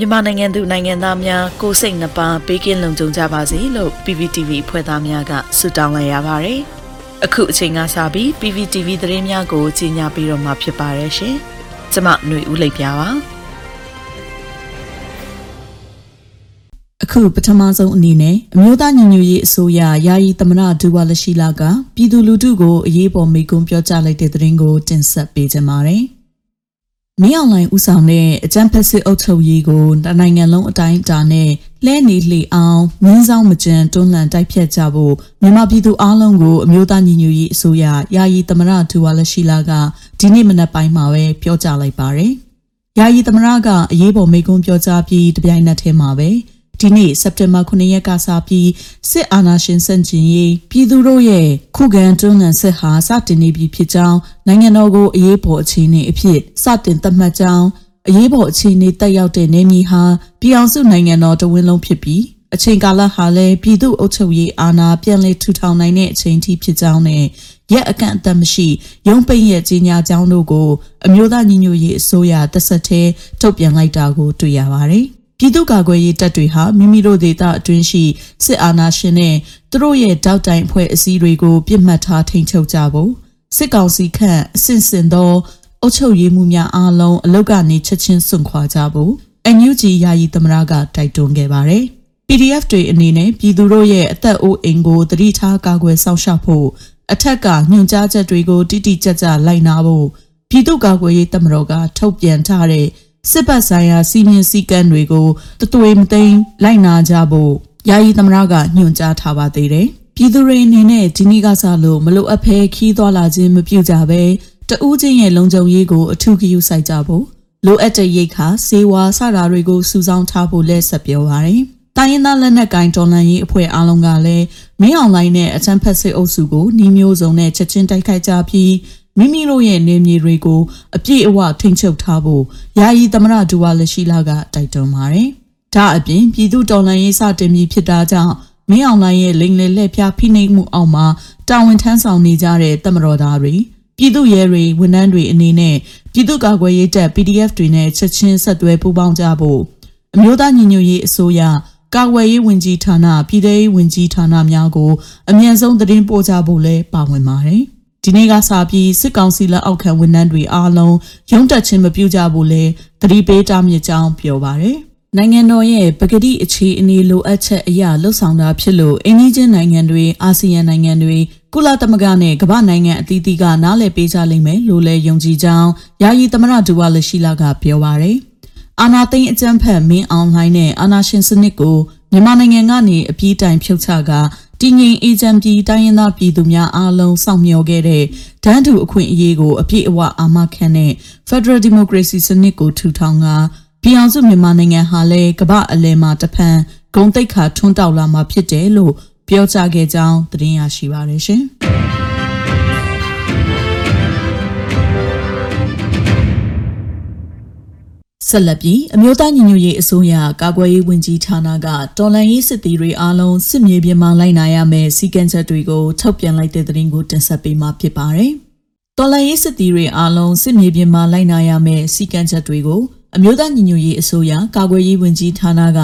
မြန်မာနိုင်ငံသူနိုင်ငံသားများကိုယ်စိတ်နှပါဘေးကင်းလုံခြုံကြပါစေလို့ PPTV ဖွဲ့သားများကဆုတောင်းလိုက်ရပါတယ်။အခုအချိန်ကစပြီး PPTV သတင်းများကိုကြီးညာပြီးတော့မှဖြစ်ပါတယ်ရှင်။ကျွန်မຫນွေဦးလိပ်ပြပါ။အခုပထမဆုံးအနေနဲ့အမျိုးသားညီညွတ်ရေးအစိုးရယာယီသမရဒူဝါလရှိလာကပြည်သူလူထုကိုအရေးပေါ်မေကွန်းပြောကြားလိုက်တဲ့သတင်းကိုတင်ဆက်ပေးကြပါမယ်။ မင်းအောင်လှိုင်ဦးဆောင်တဲ့အကြံဖက်စစ်အုပ်ချုပ်ရေးကိုတနိုင်ငံလုံးအတိုင်းအတာနဲ့လှဲနေလှအောင်မင်းဆောင်မကြံတွန်းလှန်တိုက်ဖြတ်ကြဖို့မြန်မာပြည်သူအလုံးကိုအမျိုးသားညီညွတ်ရေးအစိုးရယာယီသမရဒူဝါလရှိလာကဒီနေ့မနက်ပိုင်းမှာပဲပြောကြားလိုက်ပါတယ်။ယာယီသမရကအရေးပေါ်မေကွန်းပြောကြားပြီးတပြိုင်နက်တည်းမှာပဲ။ ဒီနေ့စက်တင်ဘာ9ရက်ကစပြီးစစ်အာဏာရှင်စန့်ကျင်ရေးပြည်သူတို့ရဲ့ခုခံတွန်းလှန်စစ်ဟာစတင်နေပြီဖြစ်ကြောင်းနိုင်ငံတော်ကိုအရေးပေါ်အခြေအနေအဖြစ်စတင်သတ်မှတ်ကြောင်းအရေးပေါ်အခြေအနေတက်ရောက်တဲ့နေမြေဟာပြည်အောင်စုနိုင်ငံတော်တဝင်းလုံးဖြစ်ပြီးအချိန်ကာလဟာလည်းပြည်သူ့အုပ်ချုပ်ရေးအာဏာပြန်လည်ထူထောင်နိုင်တဲ့အချိန်ထိဖြစ်ကြောင်းနဲ့ရက်အကန့်အသတ်မရှိရုံးပိတ်ရဲ့ကြီးညာကြောင်းတို့ကို အမျိုးသားညီညွတ်ရေးအစိုးရတက်ဆက်သေးထုတ်ပြန်လိုက်တာကိုတွေ့ရပါတယ်။ ပြည်သူ့ကာကွယ်ရေးတပ်တွေဟာမိမိတို့ဒေသအတွင်းရှိစစ်အာဏာရှင်နဲ့သူတို့ရဲ့တောက်တိုင်အဖွဲ့အစည်းတွေကိုပြစ်မှတ်ထားထိန်ချုပ်ကြဖို့စစ်ကောင်စီခန့်အဆင့်ဆင့်သောအုပ်ချုပ်ရေးမှုများအားလုံးအလုတ်ကနေချက်ချင်းစွန့်ခွာကြဖို့ NUG ယာယီသမရကတိုက်တွန်းခဲ့ပါတယ်။ PDF တွေအနေနဲ့ပြည်သူတို့ရဲ့အသက်အိုးအိမ်ကိုတတိထားကာကွယ်စောင့်ရှောက်ဖို့အထက်ကညွှန်ကြားချက်တွေကိုတိတိကျကျလိုက်နာဖို့ပြည်သူ့ကာကွယ်ရေးတပ်မတော်ကထုတ်ပြန်ထားတဲ့ စစ်ပတ်ဆိုင်ရာစီမင်းစည်းကမ်းတွေကိုတသွေမသိမ်းလိုက်နာကြဖို့ယာယီသမရကညွှန်ကြားထားပါသေးတယ်။ပြည်သူတွေအနေနဲ့ဒီနေ့ကစားလို့မလိုအပ်ဖဲခီးသွားလာခြင်းမပြုကြဘဲတဦးချင်းရဲ့လုံခြုံရေးကိုအထူးဂရုစိုက်ကြဖို့လိုအပ်တဲ့ရိတ်ခါစေဝါစတာတွေကိုစုဆောင်းထားဖို့လက်ဆက်ပြောပါရယ်။တိုင်းရင်းသားလက်နက်ကိုင်တော်လှန်ရေးအဖွဲ့အားလုံးကလည်းမင်းအောင်လိုင်းနဲ့အချမ်းဖက်စစ်အုပ်စုကိုနှီးမျိုးစုံနဲ့ချက်ချင်းတိုက်ခိုက်ကြပြီး မိမိတို့ရဲ့နေမြေတွေကိုအပြည့်အဝထိန်းချုပ်ထားဖို့ယာယီသမရဒူဝါလက်ရှိလာကတိုက်တွန်းပါတယ်။ဒါအပြင်ပြည်သူတော်လှန်ရေးစတင်ပြီးဖြစ်တာကြောင့်မင်းအောင်လှိုင်ရဲ့လိန်လေလက်ပြဖိနှိပ်မှုအောက်မှာတာဝန်ထမ်းဆောင်နေကြတဲ့တမတော်သားတွေပြည်သူရဲတွေဝန်ထမ်းတွေအနေနဲ့ပြည်သူ့ကာကွယ်ရေးတပ် PDF တွေနဲ့ချက်ချင်းဆက်သွယ်ပူးပေါင်းကြဖို့အမျိုးသားညီညွတ်ရေးအစိုးရကာကွယ်ရေးဝန်ကြီးဌာနပြည်ထောင်ရေးဝန်ကြီးဌာနများကိုအမြန်ဆုံးသတင်းပို့ကြဖို့လည်းပါဝင်ပါတယ်။ ဒီနေ့ကစပြီးစစ်ကောင်စီလက်အောက်ခံဝန်ထမ်းတွေအားလုံးရုံးတက်ခြင်းမပြုကြဘူးလေသတိပေးတာမြစ်ကြောင်းပြောပါရယ်နိုင်ငံတော်ရဲ့ပကတိအခြေအနေလိုအပ်ချက်အရာလှုပ်ဆောင်တာဖြစ်လို့အင်းကြီးချင်းနိုင်ငံတွေအာဆီယံနိုင်ငံတွေကုလသမဂ္ဂနဲ့ကမ္ဘာနိုင်ငံအသီးသီးကနားလည်ပေးကြလိမ့်မယ်လို့လည်းယုံကြည်ကြောင်းယာယီသမရဒူဝါလရှိလာကပြောပါရယ်အာနာသိန်းအကြံဖက်မင်းအောင်လှိုင်းနဲ့အာနာရှင်စနစ်ကိုမြန်မာနိုင်ငံကနေအပြေးတိုင်ဖြုတ်ချက တည်ငြိမ်အေဂျင့်ပြည်တိုင်းရင်းသားပြည်သူများအားလုံးစောင့်မျှော်ခဲ့တဲ့ဒန်းတူအခွင့်အရေးကိုအပြည့်အဝအာမခံတဲ့ Federal Democracy စနစ်ကိုထူထောင်ကပြည်အောင်စုမြန်မာနိုင်ငံဟာလည်းကမ္ဘာအလယ်မှာတဖန်ဂုံတိတ်ခါထွန်းတောက်လာမှာဖြစ်တယ်လို့ပြောကြားခဲ့ကြောင်းသတင်းရရှိပါရရှင်။ ဆက်လက်ပြီးအမျိုးသားညီညွတ်ရေးအစိုးရကာကွယ်ရေးဝန်ကြီးဌာနကတော်လှန်ရေးစစ်သည်တွေအားလုံးစစ်မြေပြင်မှာလိုက်နာရမယ့်စီကံချက်တွေကိုထုတ်ပြန်လိုက်တဲ့သတင်းကိုတင်ဆက်ပေးမှာဖြစ်ပါတယ်။တော်လှန်ရေးစစ်သည်တွေအားလုံးစစ်မြေပြင်မှာလိုက်နာရမယ့်စီကံချက်တွေကိုအမျိုးသားညီညွတ်ရေးအစိုးရကာကွယ်ရေးဝန်ကြီးဌာနက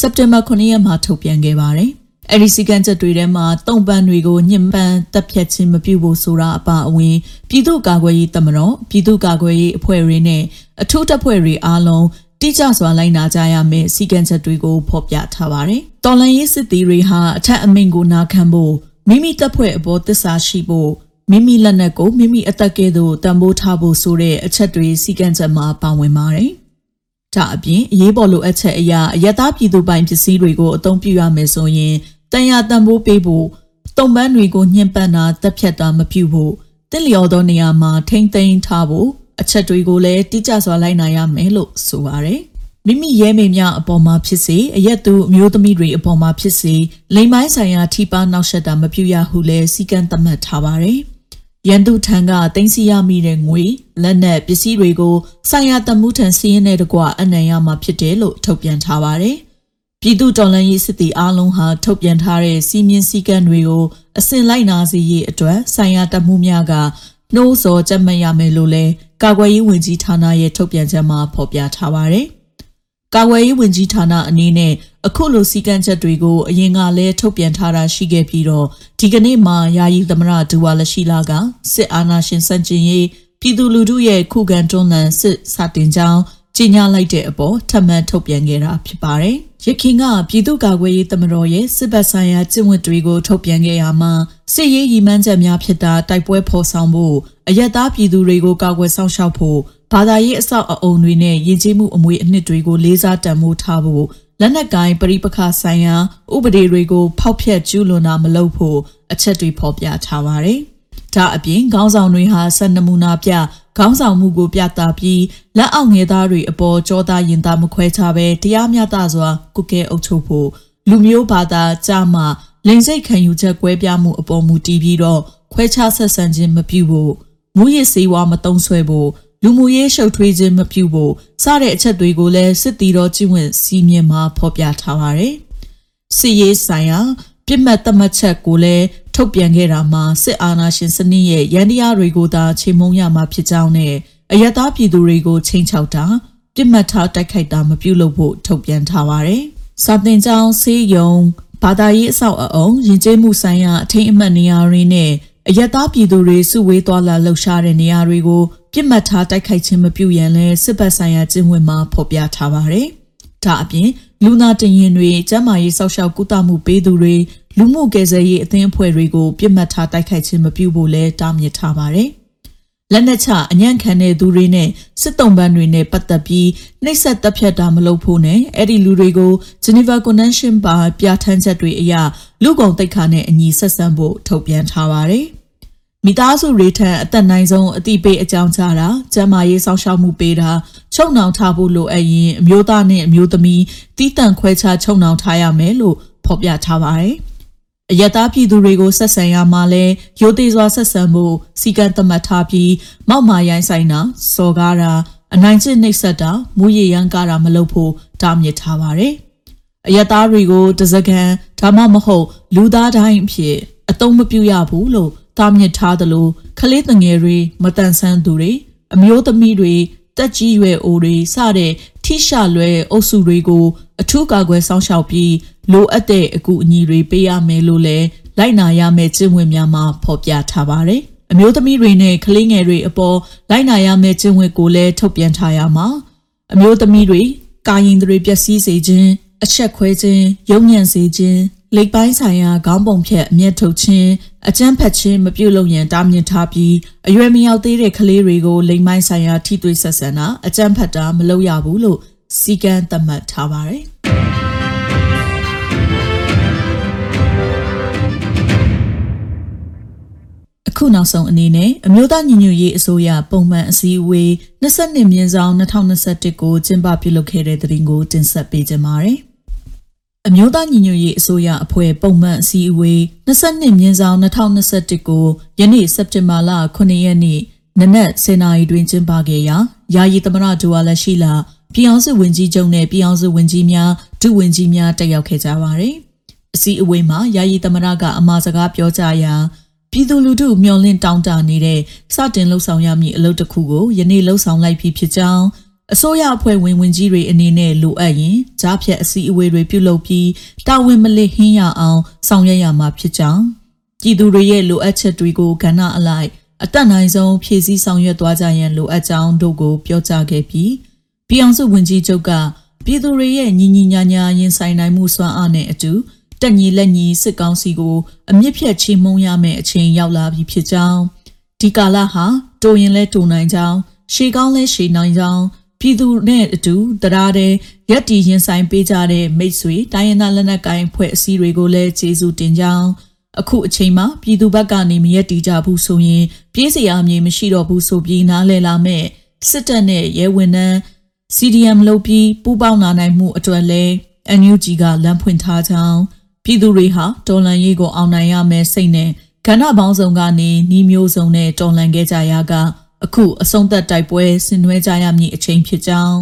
စက်တင်ဘာ9ရက်မှာထုတ်ပြန်ခဲ့ပါတယ်။ အဲဒီစီကံချက်တွေထဲမှာတုံပန်းတွေကိုညှဉ်းပန်းတပ်ဖြတ်ခြင်းမပြုဖို့ဆိုတာအပါအဝင်ပြည်သူ့ကာကွယ်ရေးတမတော်ပြည်သူ့ကာကွယ်ရေးအဖွဲ့တွေနဲ့အထူးတပ်ဖွဲ့တွေအားလုံးတိကျစွာလိုက်နာကြရမယ့်စီကံချက်တွေကိုဖော်ပြထားပါတယ်။တော်လန်ရေးစစ်သည်တွေဟာအထက်အမိန့်ကိုနာခံဖို့မိမိတပ်ဖွဲ့အပေါ်သစ္စာရှိဖို့မိမိလက်နက်ကိုမိမိအသက်ကဲ့သို့တံပိုးထားဖို့ဆိုတဲ့အချက်တွေစီကံချက်မှာပါဝင်ပါတယ်။ဒါအပြင်အရေးပေါ်လိုအပ်ချက်အရာအယက်သားပြည်သူပိုင်ပစ္စည်းတွေကိုအသုံးပြုရမယ်ဆိုရင် တန်ရာတန်ဖိုးပေးဖို့တုံပန်းတွေကိုညှဉ်းပန်းတာတက်ဖြတ်တာမပြုဖို့တင့်လျော်သောနေရာမှာထိမ့်သိမ်းထားဖို့အချက်တွေကိုလည်းတိကျစွာလိုက်နာရမယ်လို့ဆိုပါတယ်မိမိရဲမေများအပေါ်မှာဖြစ်စေအရက်သူအမျိုးသမီးတွေအပေါ်မှာဖြစ်စေလိမ်မိုင်းဆိုင်ရာထိပါနောက်ဆက်တာမပြုရဟုလဲစီကံသတ်မှတ်ထားပါတယ်ရန်သူထံကတင်စီရမိတဲ့ငွေလက်နက်ပစ္စည်းတွေကိုဆိုင်ရာတမှုထံစီးရင်တဲ့တကွအနံ့ရမှာဖြစ်တယ်လို့ထုတ်ပြန်ထားပါတယ် ပြည်သူတော်လှန်ရေးစစ်တီအားလုံးဟာထုတ်ပြန်ထားတဲ့စီမင်းစည်းကမ်းတွေကိုအစဉ်လိုက်နာစေရေးအတွက်ဆိုင်ရာတပ်မှုများကနှိုးဆော်ကြက်မှတ်ရမယ်လို့လည်းကာကွယ်ရေးဝန်ကြီးဌာနရဲ့ထုတ်ပြန်ချက်မှာဖော်ပြထားပါတယ်ကာဝယ်ရေးဝန်ကြီးဌာနအနေနဲ့အခုလိုစီကံချက်တွေကိုအရင်ကလည်းထုတ်ပြန်ထားတာရှိခဲ့ပြီးတော့ဒီကနေ့မှာယာယီသမရဒူဝါလရှိလာကစစ်အာဏာရှင်စန့်ကျင်ရေးပြည်သူလူထုရဲ့ခုခံတွန်းလှန်စစ်စတင်ကြောင်း ကြီးညာလိုက်တဲ့အပေါ်ထပ်မံထုတ်ပြန်ခဲ့တာဖြစ်ပါတယ်။ရခင်ကပြည်သူ့ကာကွယ်ရေးတမတော်ရဲ့စစ်ဘက်ဆိုင်ရာကျင့်ဝတ်တွေကိုထုတ်ပြန်ခဲ့ရမှာစစ်ရေးရည်မှန်းချက်များဖြစ်တာတိုက်ပွဲဖော်ဆောင်ဖို့အယက်သားပြည်သူတွေကိုကာကွယ်ဆောင်ရှောက်ဖို့ဘာသာရေးအဆောက်အအုံတွေနဲ့ယဉ်ကျေးမှုအမွေအနှစ်တွေကိုလေးစားတန်ဖိုးထားဖို့လက်နက်ကိုင်ပရိပခဆိုင်ရာဥပဒေတွေကိုဖောက်ဖျက်ကျူးလွန်တာမလုပ်ဖို့အချက်တွေဖော်ပြထားပါတယ်။ဒါအပြင်ခေါင်းဆောင်တွေဟာဆက်နမူနာပြခေါင်းဆောင်မှုကိုပြသပြီးလက်အောက်ငယ်သားတွေအပေါ်ကြောသားရင်သားမခွဲခြားပဲတရားမျှတစွာကုကဲအုပ်ချုပ်ဖို့လူမျိုးဘာသာကြားမှလိန်စိတ်ခံယူချက်ကွဲပြားမှုအပေါ်မူတည်ပြီးတော့ခွဲခြားဆက်ဆံခြင်းမပြုဖို့မူရစ်စေဝါမတုံးဆွဲဖို့လူမှုရေးရှုပ်ထွေးခြင်းမပြုဖို့စတဲ့အချက်တွေကိုလည်းစစ်တီတော်ကျင့်ဝတ်စည်းမျဉ်းမှာဖော်ပြထားပါတယ်။စစ်ရေးဆိုင်ရာ ပြစ်မှတ်သတ်မှတ်ချက်ကိုလည်းထုတ်ပြန်ခဲ့တာမှာစစ်အာဏာရှင်စနစ်ရဲ့ရန်တရားတွေကိုသာချိန်မုံရမှာဖြစ်ကြောင်းနဲ့အယက်သားပြည်သူတွေကိုချိန်ချောက်တာပြစ်မှတ်ထားတိုက်ခိုက်တာမပြုလုပ်ဖို့ထုတ်ပြန်ထားပါတယ်။စာတင်ကြောင်းဆေးရုံဘာသာရေးအဆောက်အအုံယဉ်ကျေးမှုဆိုင်ရာအထိမ်းအမှတ်နေရာတွေနဲ့အယက်သားပြည်သူတွေစုဝေးသွားလာလှုပ်ရှားတဲ့နေရာတွေကိုပြစ်မှတ်ထားတိုက်ခိုက်ခြင်းမပြုရန်လဲစစ်ဘက်ဆိုင်ရာကျင့်ဝတ်မှာဖော်ပြထားပါတယ်။ဒါအပြင် လူနာတင်ရင်တွေကျန်းမာရေးစောင့်ရှောက်ကုသမှုပေးသူတွေလူမှုကယ်ဆယ်ရေးအသင်းအဖွဲ့တွေကိုပြစ်မှတ်ထားတိုက်ခိုက်ခြင်းမပြုဖို့လဲတားမြစ်ထားပါတယ်။လက်နက်ချအညံ့ခံတဲ့သူတွေနဲ့စစ်တုံးပန်းတွေနဲ့ပတ်သက်ပြီးနှိပ်စက်တပ်ဖြတ်တာမလုပ်ဖို့နဲ့အဲ့ဒီလူတွေကို Geneva Convention ပါပြဋ္ဌာန်းချက်တွေအရလူကုန်တိတ်ခါနဲ့အညီဆက်ဆံဖို့ထုတ်ပြန်ထားပါတယ်။ မိသားစုတွေထံအသက်နိုင်ဆုံးအတိပေးအကြောင်းကြားတာကျန်းမာရေးစောင့်ရှောက်မှုပေးတာချုပ်နှောင်ထားဖို့လိုအပ်ရင်အမျိုးသားနဲ့အမျိုးသမီးတီးတန့်ခွဲခြားချုပ်နှောင်ထားရမယ်လို့ဖော်ပြထားပါတယ်။အယက်သားပြည်သူတွေကိုဆက်ဆံရမှာလဲရိုသေစွာဆက်ဆံဖို့စီကံသတ်မှတ်ထားပြီးမောက်မာရိုင်းဆိုင်တာစော်ကားတာအနိုင်ကျင့်နှိပ်စက်တာမူရရန်ကားတာမလုပ်ဖို့တားမြစ်ထားပါတယ်။အယက်သားတွေကိုတစကန်ဒါမှမဟုတ်လူသားတိုင်းအဖြစ်အတုံးမပြုရဘူးလို့ တားမြစ်ထားသလိုခလေးတငယ်တွေမတန်ဆန်းသူတွေအမျိုးသမီးတွေတက်ကြီးရွယ်အိုတွေစတဲ့ထိရှလွဲအုပ်စုတွေကို အထူးကာကွယ်စောင့်ရှောက်ပြီးလိုအပ်တဲ့အကူအညီတွေပေးရမယ်လို့လည်းလိုက်နာရမယ့်ကျင့်ဝတ်များမှာဖော်ပြထားပါတယ်။အမျိုးသမီးတွေနဲ့ကလေးငယ်တွေအပေါ်လိုက်နာရမယ့်ကျင့်ဝတ်ကိုလည်းထုတ်ပြန်ထားရမှာအမျိုးသမီးတွေကာရင်တွေပျက်စီးစေခြင်းအချက်ခွဲခြင်းရုံညံ့စေခြင်း လိပ်ပိုင်းဆိုင်ရာခေါင်းပုံဖြတ်အမျက်ထုတ်ခြင်းအကြမ်းဖက်ခြင်းမပြုလုပ်ရန်တားမြစ်ထားပြီးအရွယ်မရောက်သေးတဲ့ကလေးတွေကိုလိမ်မိုင်းဆိုင်ရာထိတွေ့ဆက်ဆံတာအကြမ်းဖက်တာမလုပ်ရဘူးလို့စီကံသတ်မှတ်ထားပါတယ်ခုနောက်ဆုံးအနေနဲ့အမျိုးသားညီညွတ်ရေးအစိုးရပုံမှန်အစည်းအဝေး22မြင်းဆောင်2021ကိုကျင်းပပြုလုပ်ခဲ့တဲ့တဲ့တင်ကိုတင်ဆက်ပေးကြပါမယ် အမျိုးသားညီညွတ်ရေးအစိုးရအဖွဲ့ပုံမှန်အစည်းအဝေး22မြင်းဆောင်2021ကိုယနေ့စက်တင်ဘာလ9ရက်နေ့နနက်10:00နာရီတွင်ကျင်းပခဲ့ရာယာယီသမရဒူဝါလက်ရှိလာပြည်အောင်စုဝင်ကြီးချုပ်နဲ့ပြည်အောင်စုဝင်ကြီးများဒုဝန်ကြီးများတက်ရောက်ခဲ့ကြပါတယ်။အစည်းအဝေးမှာယာယီသမရကအမှာစကားပြောကြရာပြည်သူလူထုမျှော်လင့်တောင်းတနေတဲ့စတင်လှုပ်ဆောင်ရမည့်အလုပ်တစ်ခုကိုယနေ့လှုပ်ဆောင်လိုက်ပြီးဖြစ်ကြောင်း အစိုးရအဖွဲ့ဝင်ဝင်ကြီးတွေအနေနဲ့လိုအပ်ရင်ကြားဖြတ်အစည်းအဝေးတွေပြုလုပ်ပြီးတာဝန်မလစ်ဟင်းရအောင်ဆောင်ရွက်ရမှာဖြစ်ကြောင်းပြည်သူတွေရဲ့လိုအပ်ချက်တွေကိုကဏ္ဍအလိုက်အတက်နိုင်ဆုံးဖြည့်ဆည်းဆောင်ရွက်သွားကြရန်လိုအပ်ကြောင်းတို့ကိုပြောကြားခဲ့ပြီးပြည်အောင်စုဝင်ကြီးချုပ်ကပြည်သူတွေရဲ့ညီညီညာညာရင်ဆိုင်နိုင်မှုစွမ်းအားနဲ့အတူတက်ညီလက်ညီစစ်ကောင်းစီကိုအမြင့်ဖြတ်ချေမှုန်းရမယ့်အချိန်ရောက်လာပြီဖြစ်ကြောင်းဒီကာလဟာတိုရင်လဲတိုနိုင်ကြောင်းရှေကောင်းလဲရှေနိုင်ကြောင်း ပြည်သူနဲ့အတူတရားတဲ့ရက်တီရင်ဆိုင်ပေးကြတဲ့မိတ်ဆွေတိုင်းရင်းသားလက်နက်ကိုင်ဖွဲ့အစည်းတွေကိုလည်းကျေးဇူးတင်ကြောင်းအခုအချိန်မှာပြည်သူဘက်ကနေမရက်တီကြဘူးဆိုရင်ပြေးစရာအမြင်မရှိတော့ဘူးဆိုပြီးနားလည်လာမဲ့စစ်တပ်နဲ့ရဲဝန်ထမ်း CDM လုပ်ပြီးပူးပေါင်းလာနိုင်မှုအတွက်လဲ NUG ကလမ်းဖွင့်ထားကြောင်းပြည်သူတွေဟာတော်လန်ရေးကိုအောင်နိုင်ရမယ်စိတ်နဲ့ကဏ္ဍပေါင်းစုံကနေနှီးမျိုးစုံနဲ့တော်လန်ခဲ့ကြရက အခုအဆုံးသက်တိုက်ပွဲဆင်နွှဲကြရမည့်အချိန်ဖြစ်ကြောင်း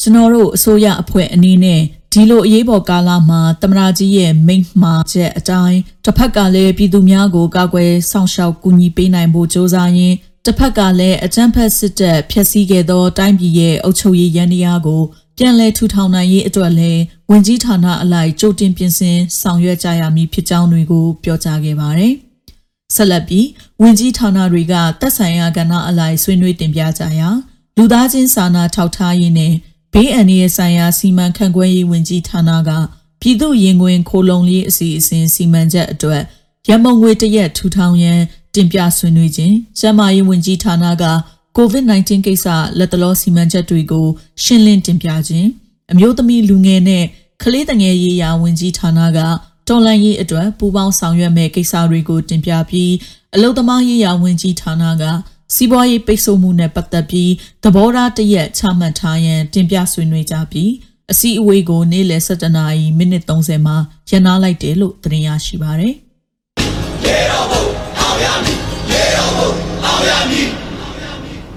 ကျွန်တော်တို့အစိုးရအဖွဲ့အနေနဲ့ဒီလိုအရေးပေါ်ကာလမှာတမနာကြီးရဲ့မိန့်မှာချက်အတိုင်းတစ်ဖက်ကလည်းပြည်သူများကိုကာကွယ်ဆောင်ရှောက်ကူညီပေးနိုင်ဖို့ကြိုးစားရင်းတစ်ဖက်ကလည်းအကြမ်းဖက်စစ်တပ်ဖျက်ဆီးခဲ့သောတိုင်းပြည်ရဲ့အုပ်ချုပ်ရေးရန်တရားကိုပြန်လည်ထူထောင်နိုင်ရေးအတွက်လည်းဝင်ကြီးဌာနအလိုက်ကြိုတင်ပြင်ဆင်ဆောင်ရွက်ကြရမည်ဖြစ်ကြောင်းတွေကိုပြောကြားခဲ့ပါတယ်။ ဆက်လက်ပြီးဝင်ကြီးဌာနတွေကတက်ဆိုင်ရာကဏ္ဍအလိုက်ဆွေးနွေးတင်ပြကြရာလူသားချင်းစာနာထောက်ထားရေးနဲ့ဘေးအန္တရာယ်ဆိုင်ရာစီမံခန့်ခွဲရေးဝင်ကြီးဌာနကပြည်သူ့ရင်ခွင်ခိုလုံရေးအစီအစဉ်စီမံချက်အတွက်ရမုံငွေတရက်ထူထောင်ရန်တင်ပြဆွေးနွေးခြင်းကျန်းမာရေးဝန်ကြီးဌာနက COVID-19 ကိစ္စလက်တလောစီမံချက်တွေကိုရှင်းလင်းတင်ပြခြင်းအမျိုးသမီးလူငယ်နဲ့ကလေးတငယ်ရေးရာဝန်ကြီးဌာနက တော်လန်ရေးအတွက်ပူးပေါင်းဆောင်ရွက်မဲ့ကိစ္စတွေကိုတင်ပြပြီးအလုသမားရေးရာဝန်ကြီးဌာနကစီးပွားရေးပိတ်ဆို့မှုနဲ့ပတ်သက်ပြီးသဘောထားတရက်ချမှတ်ထားရန်တင်ပြဆွေးနွေးကြပြီးအစည်းအဝေးကိုနေ့လယ်7:00နာရီမိနစ်30မှာရန်နာလိုက်တယ်လို့သတင်းရရှိပါရယ်ရေတော်ဘုံအောင်ရမည်ရေတော်ဘုံအောင်ရမည်